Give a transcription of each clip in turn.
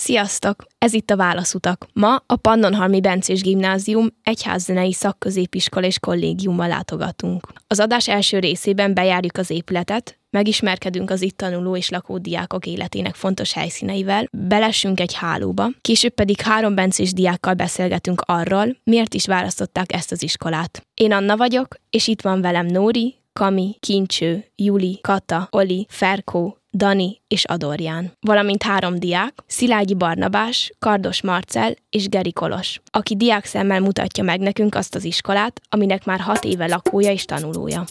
Sziasztok! Ez itt a Válaszutak. Ma a Pannonhalmi Bencés Gimnázium egyházzenei szakközépiskola és kollégiummal látogatunk. Az adás első részében bejárjuk az épületet, megismerkedünk az itt tanuló és lakó diákok életének fontos helyszíneivel, belessünk egy hálóba, később pedig három bencés diákkal beszélgetünk arról, miért is választották ezt az iskolát. Én Anna vagyok, és itt van velem Nóri, Kami, Kincső, Juli, Kata, Oli, Ferkó, Dani és Adorján, valamint három diák, Szilágyi Barnabás, Kardos Marcel és Geri Kolos, aki diák szemmel mutatja meg nekünk azt az iskolát, aminek már hat éve lakója és tanulója.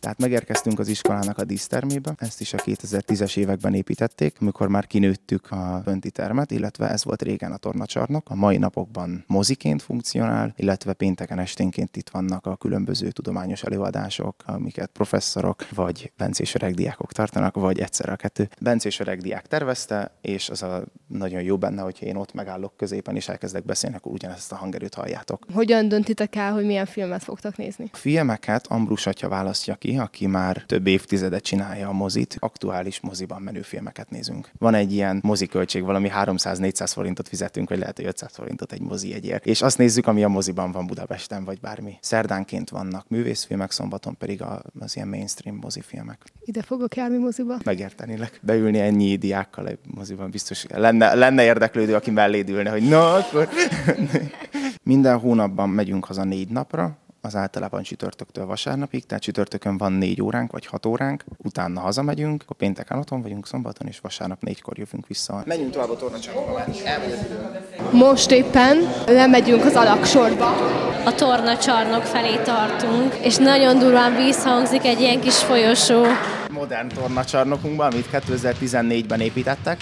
Tehát megérkeztünk az iskolának a dísztermébe, ezt is a 2010-es években építették, amikor már kinőttük a fönti termet, illetve ez volt régen a tornacsarnok. A mai napokban moziként funkcionál, illetve pénteken esténként itt vannak a különböző tudományos előadások, amiket professzorok vagy bencés diákok tartanak, vagy egyszer a kettő. Bencés diák tervezte, és az a nagyon jó benne, hogyha én ott megállok középen és elkezdek beszélni, akkor ugyanezt a hangerőt halljátok. Hogyan döntitek el, hogy milyen filmet fogtok nézni? A filmeket Ambrus atya választja ki, aki már több évtizedet csinálja a mozit, aktuális moziban menő filmeket nézünk. Van egy ilyen moziköltség, valami 300-400 forintot fizetünk, vagy lehet, hogy 500 forintot egy mozi egyért. És azt nézzük, ami a moziban van Budapesten, vagy bármi. Szerdánként vannak művészfilmek, szombaton pedig az ilyen mainstream mozifilmek. Ide fogok járni moziba? Megértenilek. Beülni ennyi diákkal egy moziban biztos lenne, lenne érdeklődő, aki melléd ülne, hogy na, akkor... Minden hónapban megyünk haza négy napra, az általában csütörtöktől vasárnapig, tehát csütörtökön van négy óránk vagy hat óránk, utána hazamegyünk, akkor pénteken otthon vagyunk, szombaton és vasárnap négykor jövünk vissza. Menjünk tovább a tornacsarnokba, Most éppen lemegyünk az alaksorba. A tornacsarnok felé tartunk, és nagyon durván visszhangzik egy ilyen kis folyosó. Modern tornacsarnokunkban, amit 2014-ben építettek,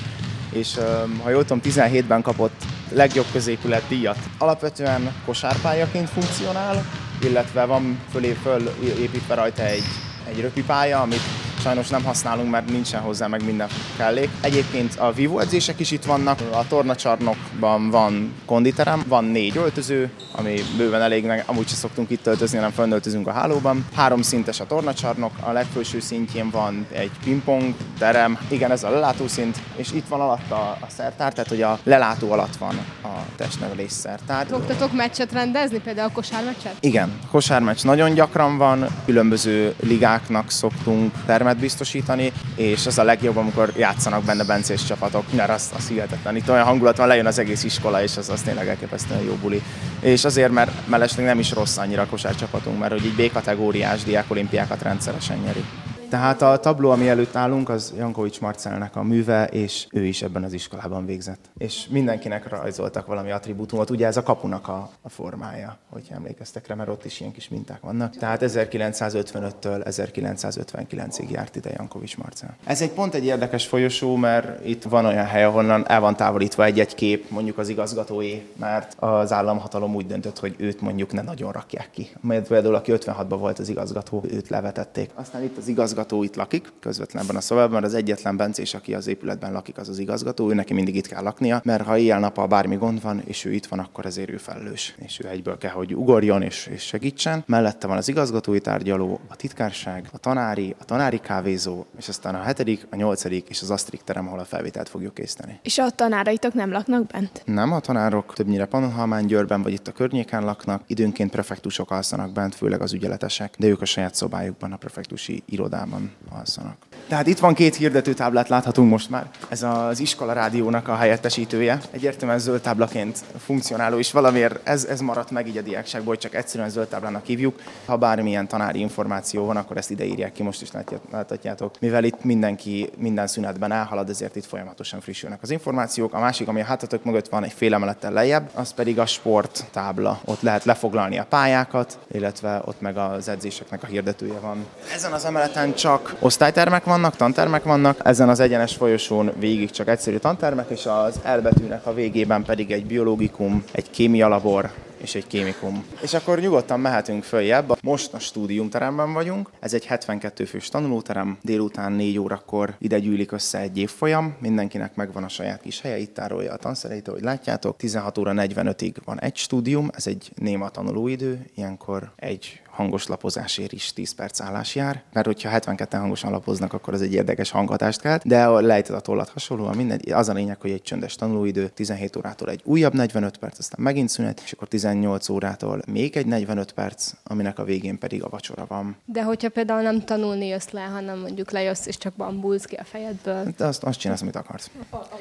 és ha jól tudom, 17-ben kapott legjobb középület díjat. Alapvetően kosárpályaként funkcionál, illetve van fölé föl építve rajta egy, egy röpipálya, amit sajnos nem használunk, mert nincsen hozzá meg minden kellék. Egyébként a Vivo edzések is itt vannak, a tornacsarnokban van konditerem, van négy öltöző, ami bőven elég, meg amúgy sem szoktunk itt öltözni, hanem fönnöltözünk a hálóban. Három szintes a tornacsarnok, a legfelső szintjén van egy pingpong terem, igen, ez a lelátószint, és itt van alatt a, a szertár, tehát hogy a lelátó alatt van a testnevelés szertár. Szoktatok meccset rendezni, például a kosármeccset? Igen, kosármeccs nagyon gyakran van, különböző ligáknak szoktunk termet védelmet biztosítani, és az a legjobb, amikor játszanak benne bencés csapatok, mert az, az hihetetlen. Itt olyan hangulat van, lejön az egész iskola, és az, az tényleg elképesztően jó buli. És azért, mert mellesleg nem is rossz annyira a kosárcsapatunk, mert hogy így B-kategóriás diákolimpiákat rendszeresen nyeri. Tehát a tabló, ami előtt állunk, az Jankovics Marcelnek a műve, és ő is ebben az iskolában végzett. És mindenkinek rajzoltak valami attribútumot. Ugye ez a kapunak a, a formája, hogy emlékeztek rá, mert ott is ilyen kis minták vannak. Tehát 1955-től 1959-ig járt ide Jankovics Marcel. Ez egy pont egy érdekes folyosó, mert itt van olyan hely, ahonnan el van távolítva egy-egy kép, mondjuk az igazgatói, mert az államhatalom úgy döntött, hogy őt mondjuk ne nagyon rakják ki. Mert például, aki 56-ban volt az igazgató, őt levetették. Aztán itt az igazgató igazgató itt lakik, közvetlenben a szobában, az egyetlen bencés, aki az épületben lakik, az az igazgató, ő neki mindig itt kell laknia, mert ha éjjel-nappal bármi gond van, és ő itt van, akkor ezért ő felelős, és ő egyből kell, hogy ugorjon és, és segítsen. Mellette van az igazgatói tárgyaló, a titkárság, a tanári, a tanári kávézó, és aztán a hetedik, a nyolcadik és az asztrik terem, ahol a felvételt fogjuk készíteni. És a tanáraitok nem laknak bent? Nem, a tanárok többnyire Pannonhalmán, Győrben vagy itt a környéken laknak. Időnként prefektusok alszanak bent, főleg az ügyeletesek, de ők a saját szobájukban, a prefektusi irodában irodában alszanak. Tehát itt van két hirdetőtáblát láthatunk most már. Ez az iskola rádiónak a helyettesítője. Egyértelműen zöld táblaként funkcionáló, és valamiért ez, ez maradt meg így a diákságból, hogy csak egyszerűen zöld táblának hívjuk. Ha bármilyen tanári információ van, akkor ezt ide írják ki, most is láthatjátok. Mivel itt mindenki minden szünetben elhalad, ezért itt folyamatosan frissülnek az információk. A másik, ami a hátatok mögött van egy fél emelettel lejjebb, az pedig a sport tábla. Ott lehet lefoglalni a pályákat, illetve ott meg az edzéseknek a hirdetője van. Ezen az emeleten csak osztálytermek vannak, tantermek vannak, ezen az egyenes folyosón végig csak egyszerű tantermek, és az elbetűnek a végében pedig egy biológikum, egy kémialabor, és egy kémikum. És akkor nyugodtan mehetünk följebb. Most a stúdiumteremben vagyunk. Ez egy 72 fős tanulóterem. Délután 4 órakor ide gyűlik össze egy évfolyam. Mindenkinek megvan a saját kis helye. Itt tárolja a tanszereit, hogy látjátok. 16 óra 45-ig van egy stúdium, ez egy néma tanulóidő. Ilyenkor egy hangos lapozásért is 10 perc állás jár, mert hogyha 72-en hangosan lapoznak, akkor az egy érdekes hanghatást kelt, de a lejtett a tollat hasonlóan mindegy. Az a lényeg, hogy egy csöndes tanulóidő, 17 órától egy újabb 45 perc, aztán megint szünet, és akkor 18 órától még egy 45 perc, aminek a végén pedig a vacsora van. De hogyha például nem tanulni jössz le, hanem mondjuk lejössz és csak bambulsz ki a fejedből. De azt, azt csinálsz, amit akarsz.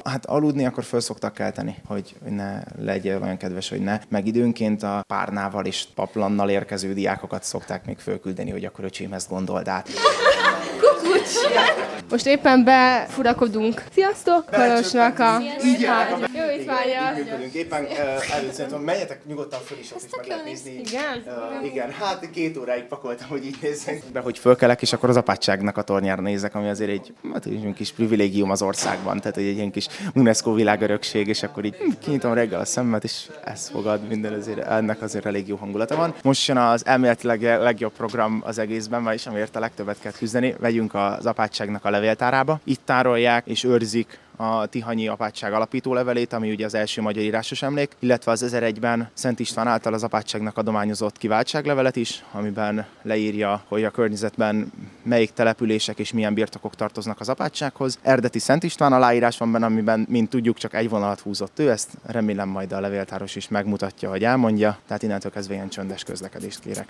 Hát aludni akkor föl szoktak kelteni, hogy ne legyél olyan kedves, hogy ne. Meg időnként a párnával és paplannal érkező diákokat szokták még fölküldeni, hogy akkor öcsém ezt gondold át. Most éppen befurakodunk. Sziasztok! Karosnak a... Jó Működünk. Éppen előtt szerintem menjetek nyugodtan föl is, ott is meg lehet nézni. Igen? Uh, igen, hát két óráig pakoltam, hogy így nézzek. Be, hogy fölkelek, és akkor az apátságnak a tornyára nézek, ami azért egy, hát egy kis privilégium az országban, tehát egy ilyen kis UNESCO világörökség, és akkor így kinyitom reggel a szemet, és ez fogad minden, azért, ennek azért elég jó hangulata van. Most jön az elméletileg legjobb program az egészben, vagyis amiért a legtöbbet kell küzdeni. Vegyünk az apátságnak a levéltárába. Itt tárolják és őrzik a Tihanyi apátság alapító levelét, ami ugye az első magyar írásos emlék, illetve az 1001-ben Szent István által az apátságnak adományozott kiváltságlevelet is, amiben leírja, hogy a környezetben melyik települések és milyen birtokok tartoznak az apátsághoz. Erdeti Szent István aláírás van benne, amiben, mint tudjuk, csak egy vonalat húzott ő, ezt remélem majd a levéltáros is megmutatja, hogy elmondja, tehát innentől kezdve ilyen csöndes közlekedést kérek.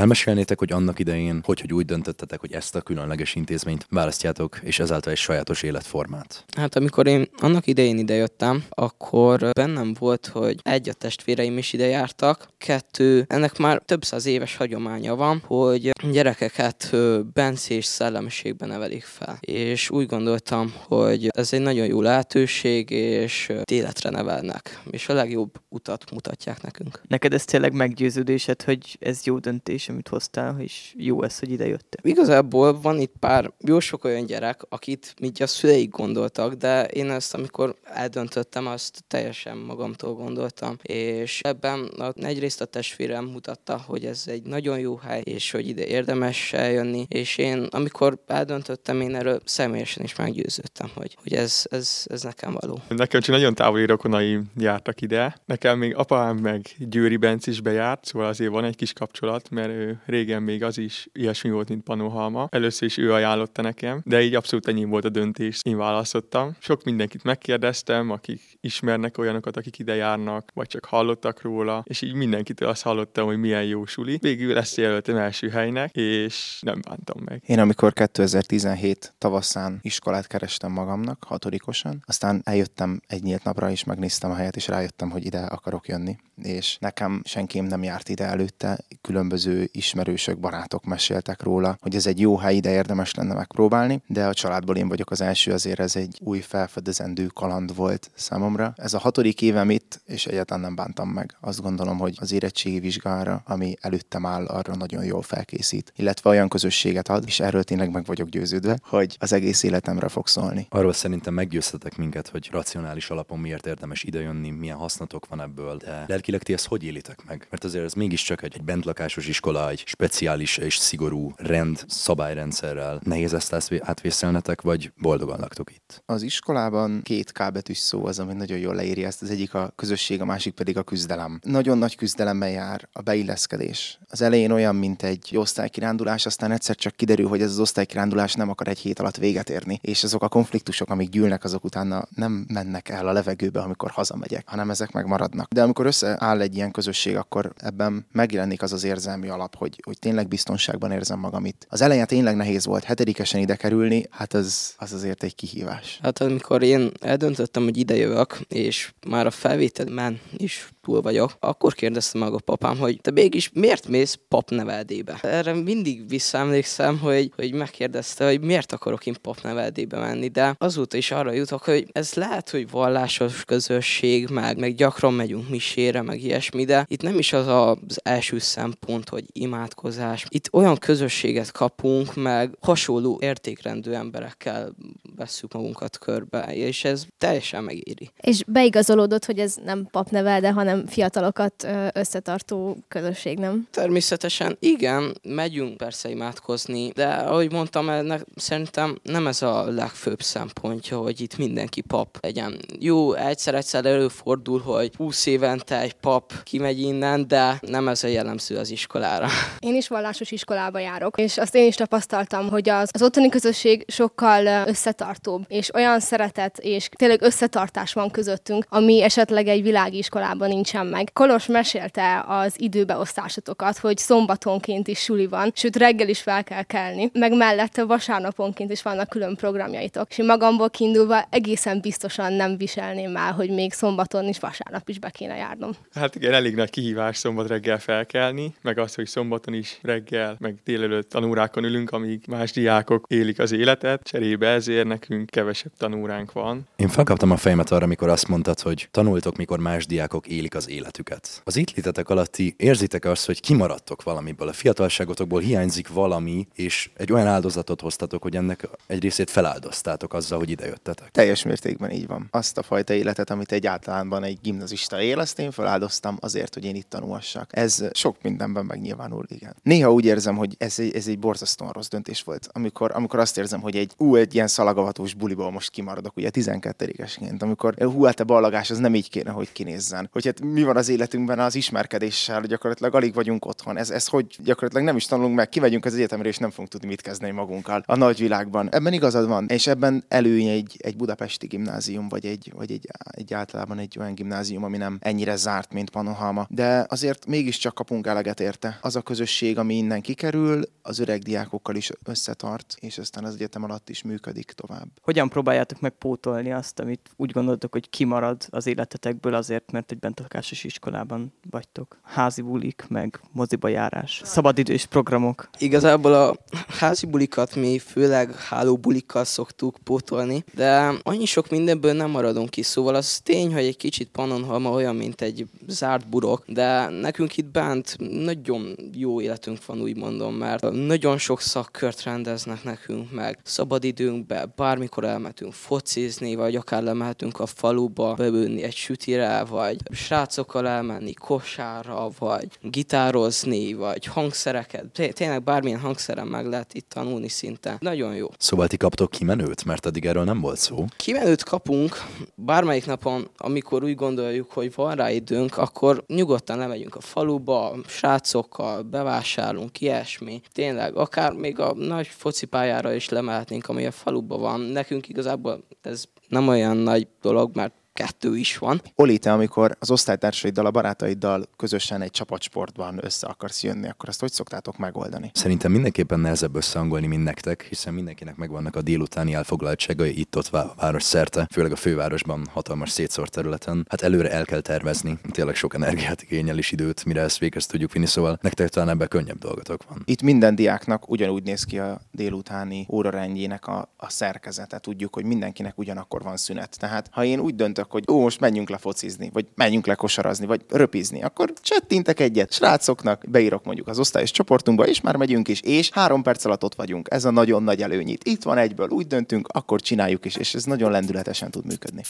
Elmesélnétek, hogy annak idején, hogy, hogy úgy döntöttetek, hogy ezt a különleges intézményt választjátok, és ezáltal egy sajátos életformát? Hát amikor én annak idején idejöttem, akkor bennem volt, hogy egy a testvéreim is ide jártak, kettő, ennek már több száz éves hagyománya van, hogy gyerekeket bencés szellemiségben nevelik fel. És úgy gondoltam, hogy ez egy nagyon jó lehetőség, és életre nevelnek, és a legjobb utat mutatják nekünk. Neked ez tényleg meggyőződésed, hogy ez jó döntés, amit hoztál, és jó ez, hogy ide jöttél? Igazából van itt pár, jó sok olyan gyerek, akit így a szüleik gondoltak, de én ezt, amikor eldöntöttem, azt teljesen magamtól gondoltam, és ebben a, egyrészt a testvérem mutatta, hogy ez egy nagyon jó hely, és hogy ide érdemes eljönni, és én, amikor eldöntöttem, én erről személyesen is meggyőződtem, hogy, hogy ez, ez, ez nekem való. Nekem csak nagyon távoli rokonaim jártak ide. Nekem még apám meg Győri Benc is bejárt, szóval azért van egy kis kapcsolat, mert ő régen még az is ilyesmi volt, mint Panohalma. Először is ő ajánlotta nekem, de így abszolút enyém volt a döntés, én választottam. Sok mindenkit megkérdeztem, akik ismernek olyanokat, akik ide járnak, vagy csak hallottak róla, és így mindenkitől azt hallottam, hogy milyen jó suli. Végül ezt jelöltem első helynek, és nem bántam meg. Én amikor 2017 tavaszán iskolát kerestem magamnak, hatodikosan, aztán eljöttem egy nyílt napra, és megnéztem a helyet, és rájöttem, hogy ide akarok jönni. És nekem senkim nem járt ide előtte, különböző ismerősök, barátok meséltek róla, hogy ez egy jó hely, ide érdemes lenne megpróbálni, de a családból én vagyok az első, azért ez egy új felfedezendő kaland volt számomra. Ez a hatodik évem itt, és egyáltalán nem bántam meg. Azt gondolom, hogy az érettségi vizsgára, ami előttem áll, arra nagyon jól felkészít, illetve olyan közösséget ad, és erről tényleg meg vagyok győződve, hogy az egész életemre fog szólni. Arról szerintem meggyőztetek minket, hogy racionális alapon miért érdemes idejönni, milyen hasznatok van ebből, de lelkileg ti ezt hogy élitek meg? Mert azért ez mégiscsak egy, egy bentlakásos iskola, egy speciális és szigorú rend, szabályrendszerrel. Nehéz ezt átvészelnetek, vagy boldogan laktok itt? Az iskolában két kábetűs szó az, ami nagyon jól leírja ezt. Az egyik a közösség, a másik pedig a küzdelem. Nagyon nagy küzdelemmel jár a beilleszkedés. Az elején olyan, mint egy osztálykirándulás, aztán egyszer csak kiderül, hogy ez az osztálykirándulás nem akar egy hét alatt véget érni, és azok a konfliktusok, amik gyűlnek, azok utána nem mennek el a levegőbe, amikor hazamegyek, hanem ezek megmaradnak. De amikor összeáll egy ilyen közösség, akkor ebben megjelenik az az érzelmi alap, hogy, hogy tényleg biztonságban érzem magam itt. Az elején tényleg nehéz volt hetedikesen ide kerülni, hát az, az azért egy kihívás. Hát amikor én eldöntöttem, hogy ide jövök, és már a felvételben is túl vagyok, akkor kérdezte meg a papám, hogy te mégis miért mész pap neveldébe? Erre mindig visszaemlékszem, hogy, hogy megkérdezte, hogy miért akarok én pap neveldébe menni, de azóta is arra jutok, hogy ez lehet, hogy vallásos közösség, meg, meg gyakran megyünk misére, meg ilyesmi, de itt nem is az az első szempont, hogy imádkozás. Itt olyan közösséget kapunk, meg hasonló értékrendű emberekkel vesszük magunkat körbe, és ez teljesen megéri. És beigazolódott, hogy ez nem papnevel, hanem hanem fiatalokat összetartó közösség, nem? Természetesen igen, megyünk persze imádkozni, de ahogy mondtam, ennek szerintem nem ez a legfőbb szempontja, hogy itt mindenki pap legyen. Jó, egyszer-egyszer előfordul, hogy 20 évente egy pap kimegy innen, de nem ez a jellemző az iskolára. Én is vallásos iskolába járok, és azt én is tapasztaltam, hogy az, az otthoni közösség sokkal összetartóbb, és olyan szeretet és tényleg összetartás van közöttünk, ami esetleg egy világi iskolában nincsen meg. Kolos mesélte az időbeosztásotokat, hogy szombatonként is suli van, sőt reggel is fel kell kelni, meg mellette vasárnaponként is vannak külön programjaitok. És magamból kiindulva egészen biztosan nem viselném el, hogy még szombaton is vasárnap is be kéne járnom. Hát igen, elég nagy kihívás szombat reggel felkelni, meg az, hogy szombaton is reggel, meg délelőtt tanúrákon ülünk, amíg más diákok élik az életet, cserébe ezért nekünk kevesebb tanúránk van. Én felkaptam a fejemet arra, amikor azt mondtad, hogy tanultok, mikor más diákok élik az életüket. Az itt létetek alatti érzitek azt, hogy kimaradtok valamiből, a fiatalságotokból hiányzik valami, és egy olyan áldozatot hoztatok, hogy ennek egy részét feláldoztátok azzal, hogy idejöttetek. Teljes mértékben így van. Azt a fajta életet, amit egy általánban egy gimnazista él, azt én feláldoztam azért, hogy én itt tanulhassak. Ez sok mindenben megnyilvánul, igen. Néha úgy érzem, hogy ez egy, ez egy borzasztóan rossz döntés volt, amikor, amikor azt érzem, hogy egy, ú, egy ilyen szalagavatós buliból most kimaradok, ugye 12-esként, amikor hú, hát a ballagás az nem így kéne, hogy kinézzen. Hogy hát mi van az életünkben az ismerkedéssel, gyakorlatilag alig vagyunk otthon. Ez, ez hogy gyakorlatilag nem is tanulunk meg, kivegyünk az egyetemre, és nem fogunk tudni mit kezdeni magunkkal a nagyvilágban. Ebben igazad van, és ebben előny egy, egy budapesti gimnázium, vagy egy, vagy egy, egy általában egy olyan gimnázium, ami nem ennyire zárt, mint Panohalma. De azért mégiscsak kapunk eleget érte. Az a közösség, ami innen kikerül, az öreg diákokkal is összetart, és aztán az egyetem alatt is működik tovább. Hogyan próbáljátok meg pótolni azt, amit úgy gondoltok, hogy kimarad az életetekből azért, mert egy bentlakásos iskolában vagytok? Házi bulik, meg moziba járás, szabadidős programok. Igazából a házi bulikat mi főleg hálóbulikkal szoktuk pótolni, de annyi sok mindenből nem maradunk ki, szóval az tény, hogy egy kicsit Pannonhalma olyan, mint egy zárt burok, de nekünk itt bent nagyon jó életünk van, úgy mondom, mert nagyon sok szakkört rendeznek nekünk meg, szabadidőnkbe, bármikor elmetünk focizni, vagy akár lemehetünk a faluba, bebőni egy sütire, vagy srácokkal elmenni kosárra, vagy gitározni, vagy hangszereket, tényleg bármilyen hangszeren meg lehet itt tanulni szinte. Nagyon jó. Szóval ti kaptok kimenőt, mert addig erről nem volt szó. Kimenőt kapunk bármelyik napon, amikor úgy gondoljuk, hogy van rá időnk, akkor nyugodtan lemegyünk a faluba, srácokkal, bevásárlunk, ilyesmi. Tényleg, akár még a nagy focipályára is lemehetnénk, ami a faluban van. Nekünk igazából ez nem olyan nagy dolog, mert kettő is van. Oli, te amikor az osztálytársaiddal, a barátaiddal közösen egy csapatsportban össze akarsz jönni, akkor azt hogy szoktátok megoldani? Szerintem mindenképpen nehezebb összehangolni, mint nektek, hiszen mindenkinek megvannak a délutáni elfoglaltságai itt-ott város szerte, főleg a fővárosban, hatalmas szétszórt területen. Hát előre el kell tervezni, tényleg sok energiát igényel is időt, mire ezt véghez tudjuk vinni, szóval nektek talán ebben könnyebb dolgotok van. Itt minden diáknak ugyanúgy néz ki a délutáni órarendjének a, a szerkezete. Tudjuk, hogy mindenkinek ugyanakkor van szünet. Tehát ha én úgy döntök, hogy ó, most menjünk le focizni, vagy menjünk le kosarazni, vagy röpizni, akkor csettintek egyet srácoknak, beírok mondjuk az osztályos csoportunkba, és már megyünk is, és három perc alatt ott vagyunk. Ez a nagyon nagy előnyit. Itt van egyből, úgy döntünk, akkor csináljuk is, és ez nagyon lendületesen tud működni.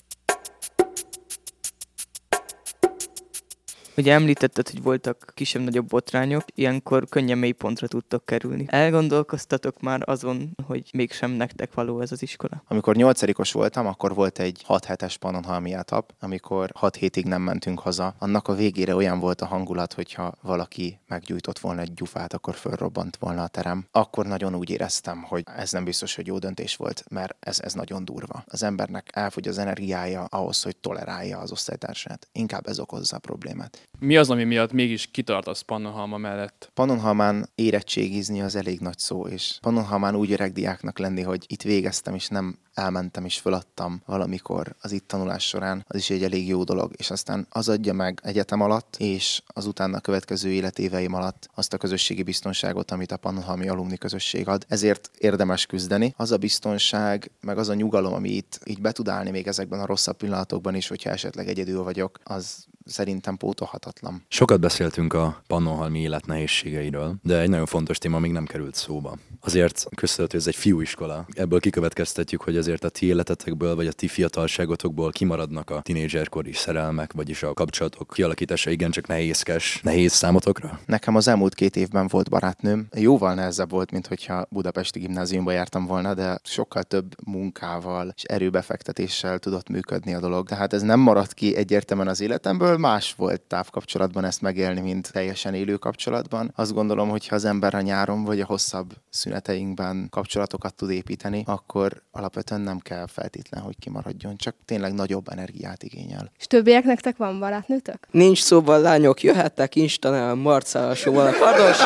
Ugye említetted, hogy voltak kisebb-nagyobb botrányok, ilyenkor könnyen mélypontra tudtok kerülni. Elgondolkoztatok már azon, hogy mégsem nektek való ez az iskola? Amikor nyolcadikos voltam, akkor volt egy 6 hetes Pannonhalmi etap, amikor 6 hétig nem mentünk haza. Annak a végére olyan volt a hangulat, hogyha valaki meggyújtott volna egy gyufát, akkor fölrobbant volna a terem. Akkor nagyon úgy éreztem, hogy ez nem biztos, hogy jó döntés volt, mert ez, ez nagyon durva. Az embernek elfogy az energiája ahhoz, hogy tolerálja az osztálytársát. Inkább ez okozza a problémát. Mi az, ami miatt mégis kitartasz Pannonhalma mellett? Pannonhalmán érettségizni az elég nagy szó, és Pannonhalmán úgy öreg diáknak lenni, hogy itt végeztem, és nem elmentem és föladtam valamikor az itt tanulás során, az is egy elég jó dolog, és aztán az adja meg egyetem alatt, és az utána következő életéveim alatt azt a közösségi biztonságot, amit a Pannonhalmi alumni közösség ad. Ezért érdemes küzdeni. Az a biztonság, meg az a nyugalom, ami itt így be tud állni még ezekben a rosszabb pillanatokban is, hogyha esetleg egyedül vagyok, az szerintem pótolhatatlan. Sokat beszéltünk a Pannonhalmi élet nehézségeiről, de egy nagyon fontos téma még nem került szóba. Azért hogy ez egy fiúiskola. Ebből kikövetkeztetjük, hogy azért a ti életetekből, vagy a ti fiatalságotokból kimaradnak a tinédzserkori szerelmek, vagyis a kapcsolatok kialakítása igencsak nehézkes, nehéz számotokra? Nekem az elmúlt két évben volt barátnőm. Jóval nehezebb volt, mint hogyha Budapesti gimnáziumba jártam volna, de sokkal több munkával és erőbefektetéssel tudott működni a dolog. Tehát ez nem maradt ki egyértelműen az életemből, más volt távkapcsolatban ezt megélni, mint teljesen élő kapcsolatban. Azt gondolom, hogy ha az ember a nyáron vagy a hosszabb szüneteinkben kapcsolatokat tud építeni, akkor alapvetően nem kell feltétlen, hogy kimaradjon, csak tényleg nagyobb energiát igényel. És többiek nektek van barátnőtök? Nincs szóval lányok, jöhettek Instán, Marcál, Sóval a kardos.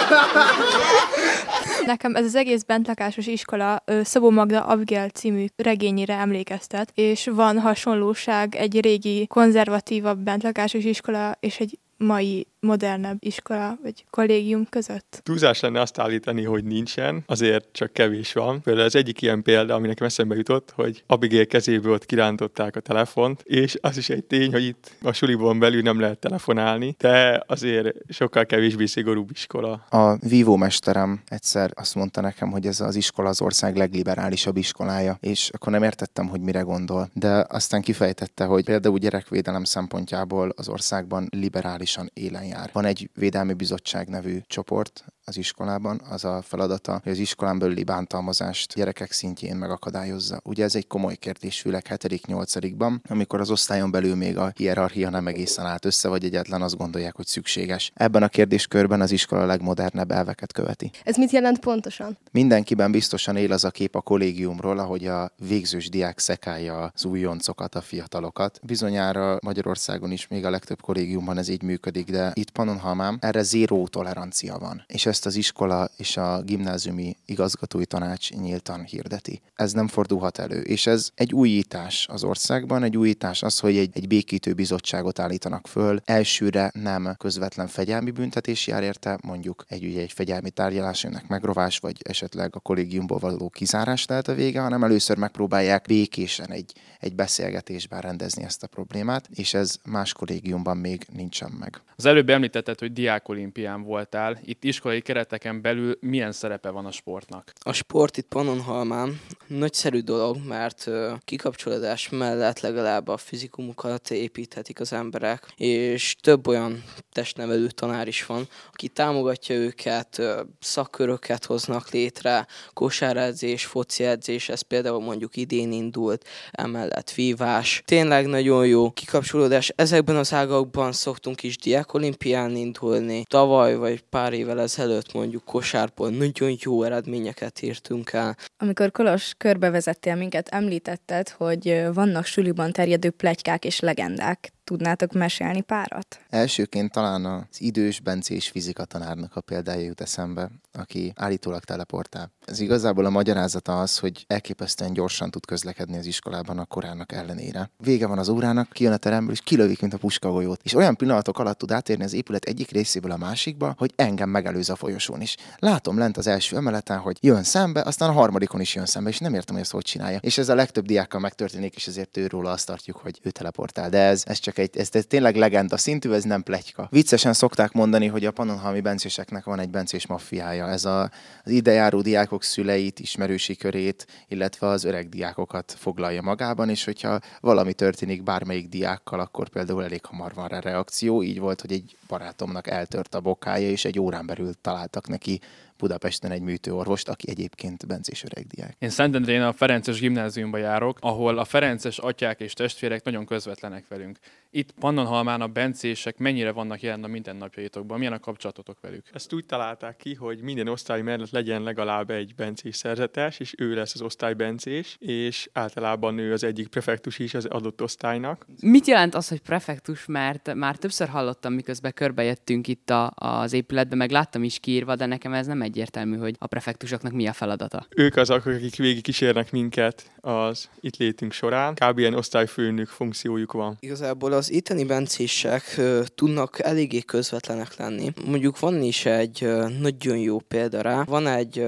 Nekem ez az egész bentlakásos iskola Szabó Magda Abigail című regényére emlékeztet, és van hasonlóság egy régi konzervatívabb bentlakásos iskola és egy mai modernebb iskola vagy kollégium között? Túlzás lenne azt állítani, hogy nincsen, azért csak kevés van. Például az egyik ilyen példa, ami nekem eszembe jutott, hogy Abigail kezéből ott kirántották a telefont, és az is egy tény, hogy itt a suliból belül nem lehet telefonálni, de azért sokkal kevésbé szigorúbb iskola. A vívó mesterem egyszer azt mondta nekem, hogy ez az iskola az ország legliberálisabb iskolája, és akkor nem értettem, hogy mire gondol. De aztán kifejtette, hogy például gyerekvédelem szempontjából az országban liberálisan élen jár. Van egy védelmi bizottság nevű csoport, az iskolában, az a feladata, hogy az iskolán belüli bántalmazást gyerekek szintjén megakadályozza. Ugye ez egy komoly kérdés, főleg 7.-8.-ban, amikor az osztályon belül még a hierarchia nem egészen állt össze, vagy egyetlen azt gondolják, hogy szükséges. Ebben a kérdéskörben az iskola legmodernebb elveket követi. Ez mit jelent pontosan? Mindenkiben biztosan él az a kép a kollégiumról, ahogy a végzős diák szekálja az újoncokat, a fiatalokat. Bizonyára Magyarországon is még a legtöbb kollégiumban ez így működik, de itt Pannonhalmán erre zéró tolerancia van. És ezt az iskola és a gimnáziumi igazgatói tanács nyíltan hirdeti. Ez nem fordulhat elő, és ez egy újítás az országban, egy újítás az, hogy egy, egy békítő bizottságot állítanak föl. Elsőre nem közvetlen fegyelmi büntetés jár érte, mondjuk egy, ugye, egy fegyelmi tárgyalás, önnek megrovás, vagy esetleg a kollégiumból való kizárás lehet a vége, hanem először megpróbálják békésen egy, egy beszélgetésben rendezni ezt a problémát, és ez más kollégiumban még nincsen meg. Az előbb említetted, hogy diákolimpián voltál. Itt iskolai kereteken belül milyen szerepe van a sportnak? A sport itt Pannonhalmán nagyszerű dolog, mert kikapcsolódás mellett legalább a fizikumukat építhetik az emberek, és több olyan testnevelő tanár is van, aki támogatja őket, szakköröket hoznak létre, kosáredzés, foci edzés, ez például mondjuk idén indult, emellett vívás. Tényleg nagyon jó kikapcsolódás. Ezekben az ágakban szoktunk is diákolimpián indulni. Tavaly vagy pár évvel ezelőtt mondjuk kosárból nagyon jó eredményeket írtunk el. Amikor Kolos körbevezettél minket, említetted, hogy vannak suliban terjedő plegykák és legendák. Tudnátok mesélni párat? Elsőként talán az idős bencés fizikatanárnak a példája jut eszembe, aki állítólag teleportál. Ez igazából a magyarázata az, hogy elképesztően gyorsan tud közlekedni az iskolában a korának ellenére. Vége van az órának, kijön a teremből, és kilövik, mint a puskagolyót. És olyan pillanatok alatt tud átérni az épület egyik részéből a másikba, hogy engem megelőz a folyosón is. Látom lent az első emeleten, hogy jön szembe, aztán a harmadikon is jön szembe, és nem értem, hogy ezt hogy csinálja. És ez a legtöbb diákkal megtörténik, és ezért őróla azt tartjuk, hogy ő teleportál. De ez, ez csak csak egy, ez, ez tényleg legenda szintű, ez nem pletyka. Viccesen szokták mondani, hogy a pannonhalmi bencéseknek van egy bencés maffiája. Ez a, az idejáró diákok szüleit, ismerősi körét, illetve az öreg diákokat foglalja magában, és hogyha valami történik bármelyik diákkal, akkor például elég hamar van rá reakció. Így volt, hogy egy barátomnak eltört a bokája, és egy órán belül találtak neki Budapesten egy műtőorvost, aki egyébként bencés öregdiák. Én Szentendrén a Ferences gimnáziumba járok, ahol a Ferences atyák és testvérek nagyon közvetlenek velünk. Itt Pannonhalmán a bencések mennyire vannak jelen a mindennapjaitokban? Milyen a kapcsolatotok velük? Ezt úgy találták ki, hogy minden osztály mellett legyen legalább egy bencés szerzetes, és ő lesz az osztály bencés, és általában ő az egyik prefektus is az adott osztálynak. Mit jelent az, hogy prefektus? Mert már többször hallottam, miközben körbejöttünk itt a, az épületbe, meg láttam is kiírva, de nekem ez nem egy egyértelmű, hogy a prefektusoknak mi a feladata. Ők azok, akik végig kísérnek minket az itt létünk során. Kb. ilyen osztályfőnök funkciójuk van. Igazából az itteni bencések tudnak eléggé közvetlenek lenni. Mondjuk van is egy nagyon jó példa rá. Van egy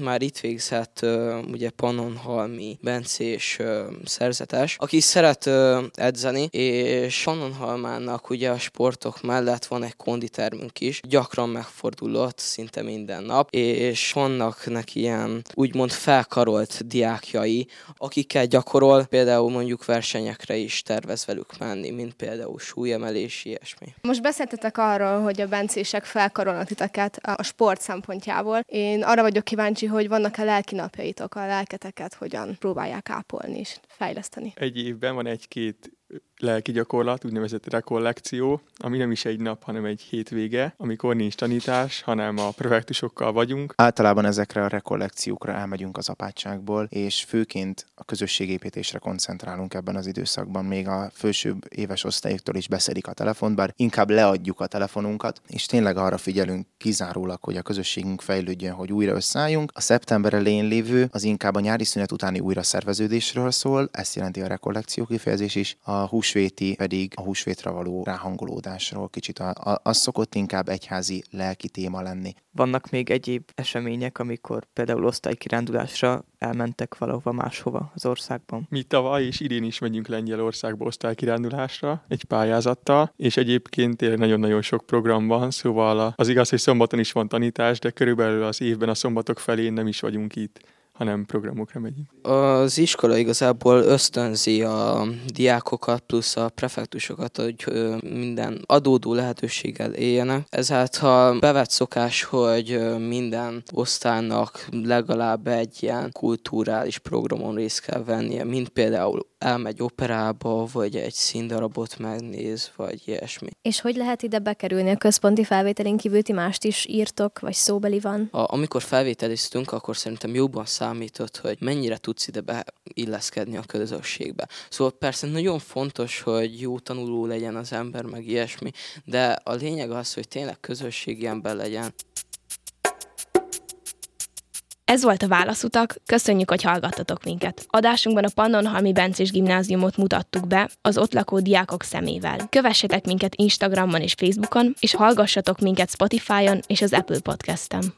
már itt végzett ugye Pannonhalmi bencés szerzetes, aki szeret edzeni, és Pannonhalmának ugye a sportok mellett van egy konditermünk is, gyakran megfordulott szinte minden nap, és vannak neki ilyen úgymond felkarolt diákjai, akikkel gyakorol, például mondjuk versenyekre is tervez velük menni, mint például súlyemelés, ilyesmi. Most beszéltetek arról, hogy a bencések felkarolnak titeket a sport szempontjából. Én arra vagyok kíváncsi, hogy vannak-e lelki napjaitok, a lelketeket hogyan próbálják ápolni és fejleszteni. Egy évben van egy-két lelki gyakorlat, úgynevezett rekollekció, ami nem is egy nap, hanem egy hétvége, amikor nincs tanítás, hanem a prefektusokkal vagyunk. Általában ezekre a rekollekciókra elmegyünk az apátságból, és főként a közösségépítésre koncentrálunk ebben az időszakban. Még a fősőbb éves osztályoktól is beszedik a telefont, bár inkább leadjuk a telefonunkat, és tényleg arra figyelünk kizárólag, hogy a közösségünk fejlődjön, hogy újra összeálljunk. A szeptember elején lévő az inkább a nyári szünet utáni újra szerveződésről szól, ezt jelenti a rekollekció kifejezés is. A húsvéti pedig a húsvétra való ráhangolódásról kicsit. A, a, az szokott inkább egyházi lelki téma lenni. Vannak még egyéb események, amikor például osztálykirándulásra elmentek valahova máshova az országban? Mi tavaly és idén is megyünk Lengyelországba osztálykirándulásra egy pályázattal, és egyébként tényleg nagyon-nagyon sok program van, szóval az igaz, hogy szombaton is van tanítás, de körülbelül az évben a szombatok felén nem is vagyunk itt hanem programokra megyünk. Az iskola igazából ösztönzi a diákokat plusz a prefektusokat, hogy minden adódó lehetőséggel éljenek. Ezáltal bevett szokás, hogy minden osztálynak legalább egy ilyen kulturális programon részt kell vennie, mint például elmegy operába, vagy egy színdarabot megnéz, vagy ilyesmi. És hogy lehet ide bekerülni a központi felvételén kívül ti mást is írtok, vagy szóbeli van? A, amikor felvételiztünk, akkor szerintem jobban számított, hogy mennyire tudsz ide beilleszkedni a közösségbe. Szóval persze nagyon fontos, hogy jó tanuló legyen az ember, meg ilyesmi, de a lényeg az, hogy tényleg közösségi ember legyen. Ez volt a Válaszutak, köszönjük, hogy hallgattatok minket. Adásunkban a Pannonhalmi Bencés Gimnáziumot mutattuk be az ott lakó diákok szemével. Kövessetek minket Instagramon és Facebookon, és hallgassatok minket Spotify-on és az Apple Podcast-en.